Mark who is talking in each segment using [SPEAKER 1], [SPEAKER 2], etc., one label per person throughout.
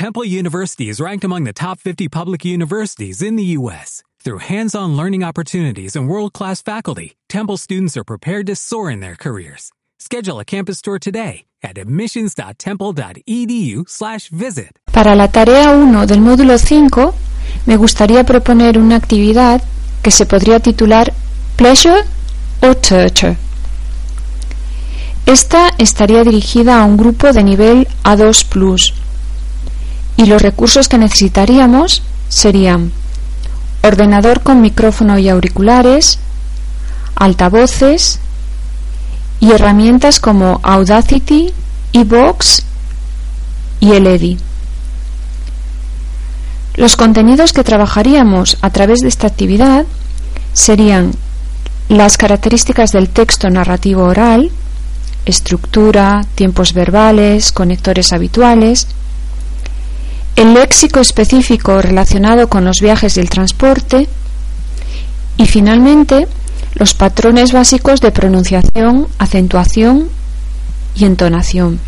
[SPEAKER 1] Temple University is ranked among the top 50 public universities in the U.S. Through hands-on learning opportunities and world-class faculty, Temple students are prepared to soar in their careers. Schedule a campus tour today at admissions.temple.edu/visit.
[SPEAKER 2] Para la tarea 1 del módulo 5, me gustaría proponer una actividad que se podría titular Pleasure o Torture. Esta estaría dirigida a un grupo de nivel A2+, y los recursos que necesitaríamos serían ordenador con micrófono y auriculares, altavoces y herramientas como Audacity, eBox y el EDI. Los contenidos que trabajaríamos a través de esta actividad serían las características del texto narrativo oral, estructura, tiempos verbales, conectores habituales, el léxico específico relacionado con los viajes y el transporte y finalmente los patrones básicos de pronunciación, acentuación y entonación.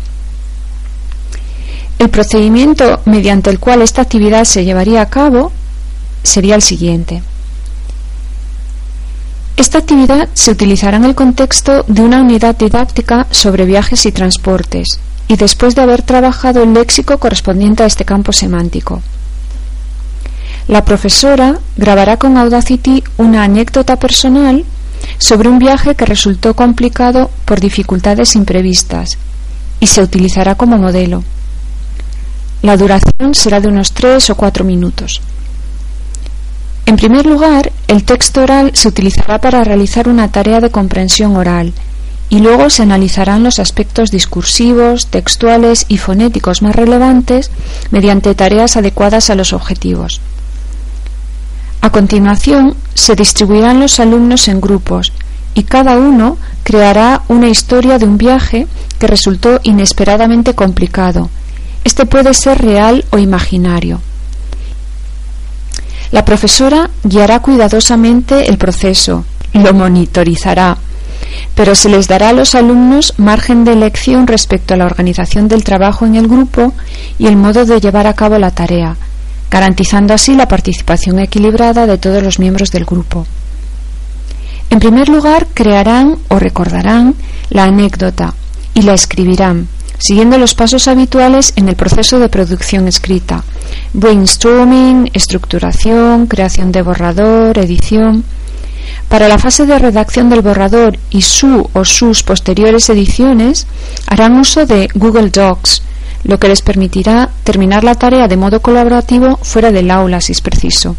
[SPEAKER 2] El procedimiento mediante el cual esta actividad se llevaría a cabo sería el siguiente. Esta actividad se utilizará en el contexto de una unidad didáctica sobre viajes y transportes y después de haber trabajado el léxico correspondiente a este campo semántico. La profesora grabará con Audacity una anécdota personal sobre un viaje que resultó complicado por dificultades imprevistas y se utilizará como modelo. La duración será de unos tres o cuatro minutos. En primer lugar, el texto oral se utilizará para realizar una tarea de comprensión oral y luego se analizarán los aspectos discursivos, textuales y fonéticos más relevantes mediante tareas adecuadas a los objetivos. A continuación, se distribuirán los alumnos en grupos y cada uno creará una historia de un viaje que resultó inesperadamente complicado. Este puede ser real o imaginario. La profesora guiará cuidadosamente el proceso, lo monitorizará, pero se les dará a los alumnos margen de elección respecto a la organización del trabajo en el grupo y el modo de llevar a cabo la tarea, garantizando así la participación equilibrada de todos los miembros del grupo. En primer lugar, crearán o recordarán la anécdota y la escribirán, siguiendo los pasos habituales en el proceso de producción escrita, brainstorming, estructuración, creación de borrador, edición. Para la fase de redacción del borrador y su o sus posteriores ediciones, harán uso de Google Docs, lo que les permitirá terminar la tarea de modo colaborativo fuera del aula si es preciso.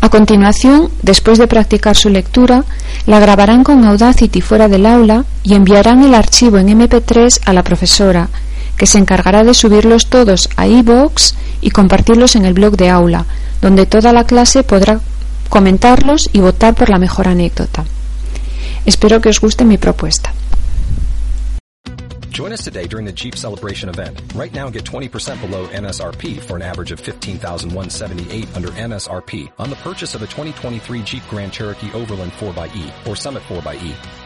[SPEAKER 2] A continuación, después de practicar su lectura, la grabarán con Audacity fuera del aula y enviarán el archivo en MP3 a la profesora, que se encargará de subirlos todos a iVoox y compartirlos en el blog de aula, donde toda la clase podrá comentarlos y votar por la mejor anécdota. Espero que os guste mi propuesta.
[SPEAKER 3] Join us today during the Jeep Celebration event. Right now get 20% below MSRP for an average of 15178 under MSRP on the purchase of a 2023 Jeep Grand Cherokee Overland 4xE or Summit 4xE.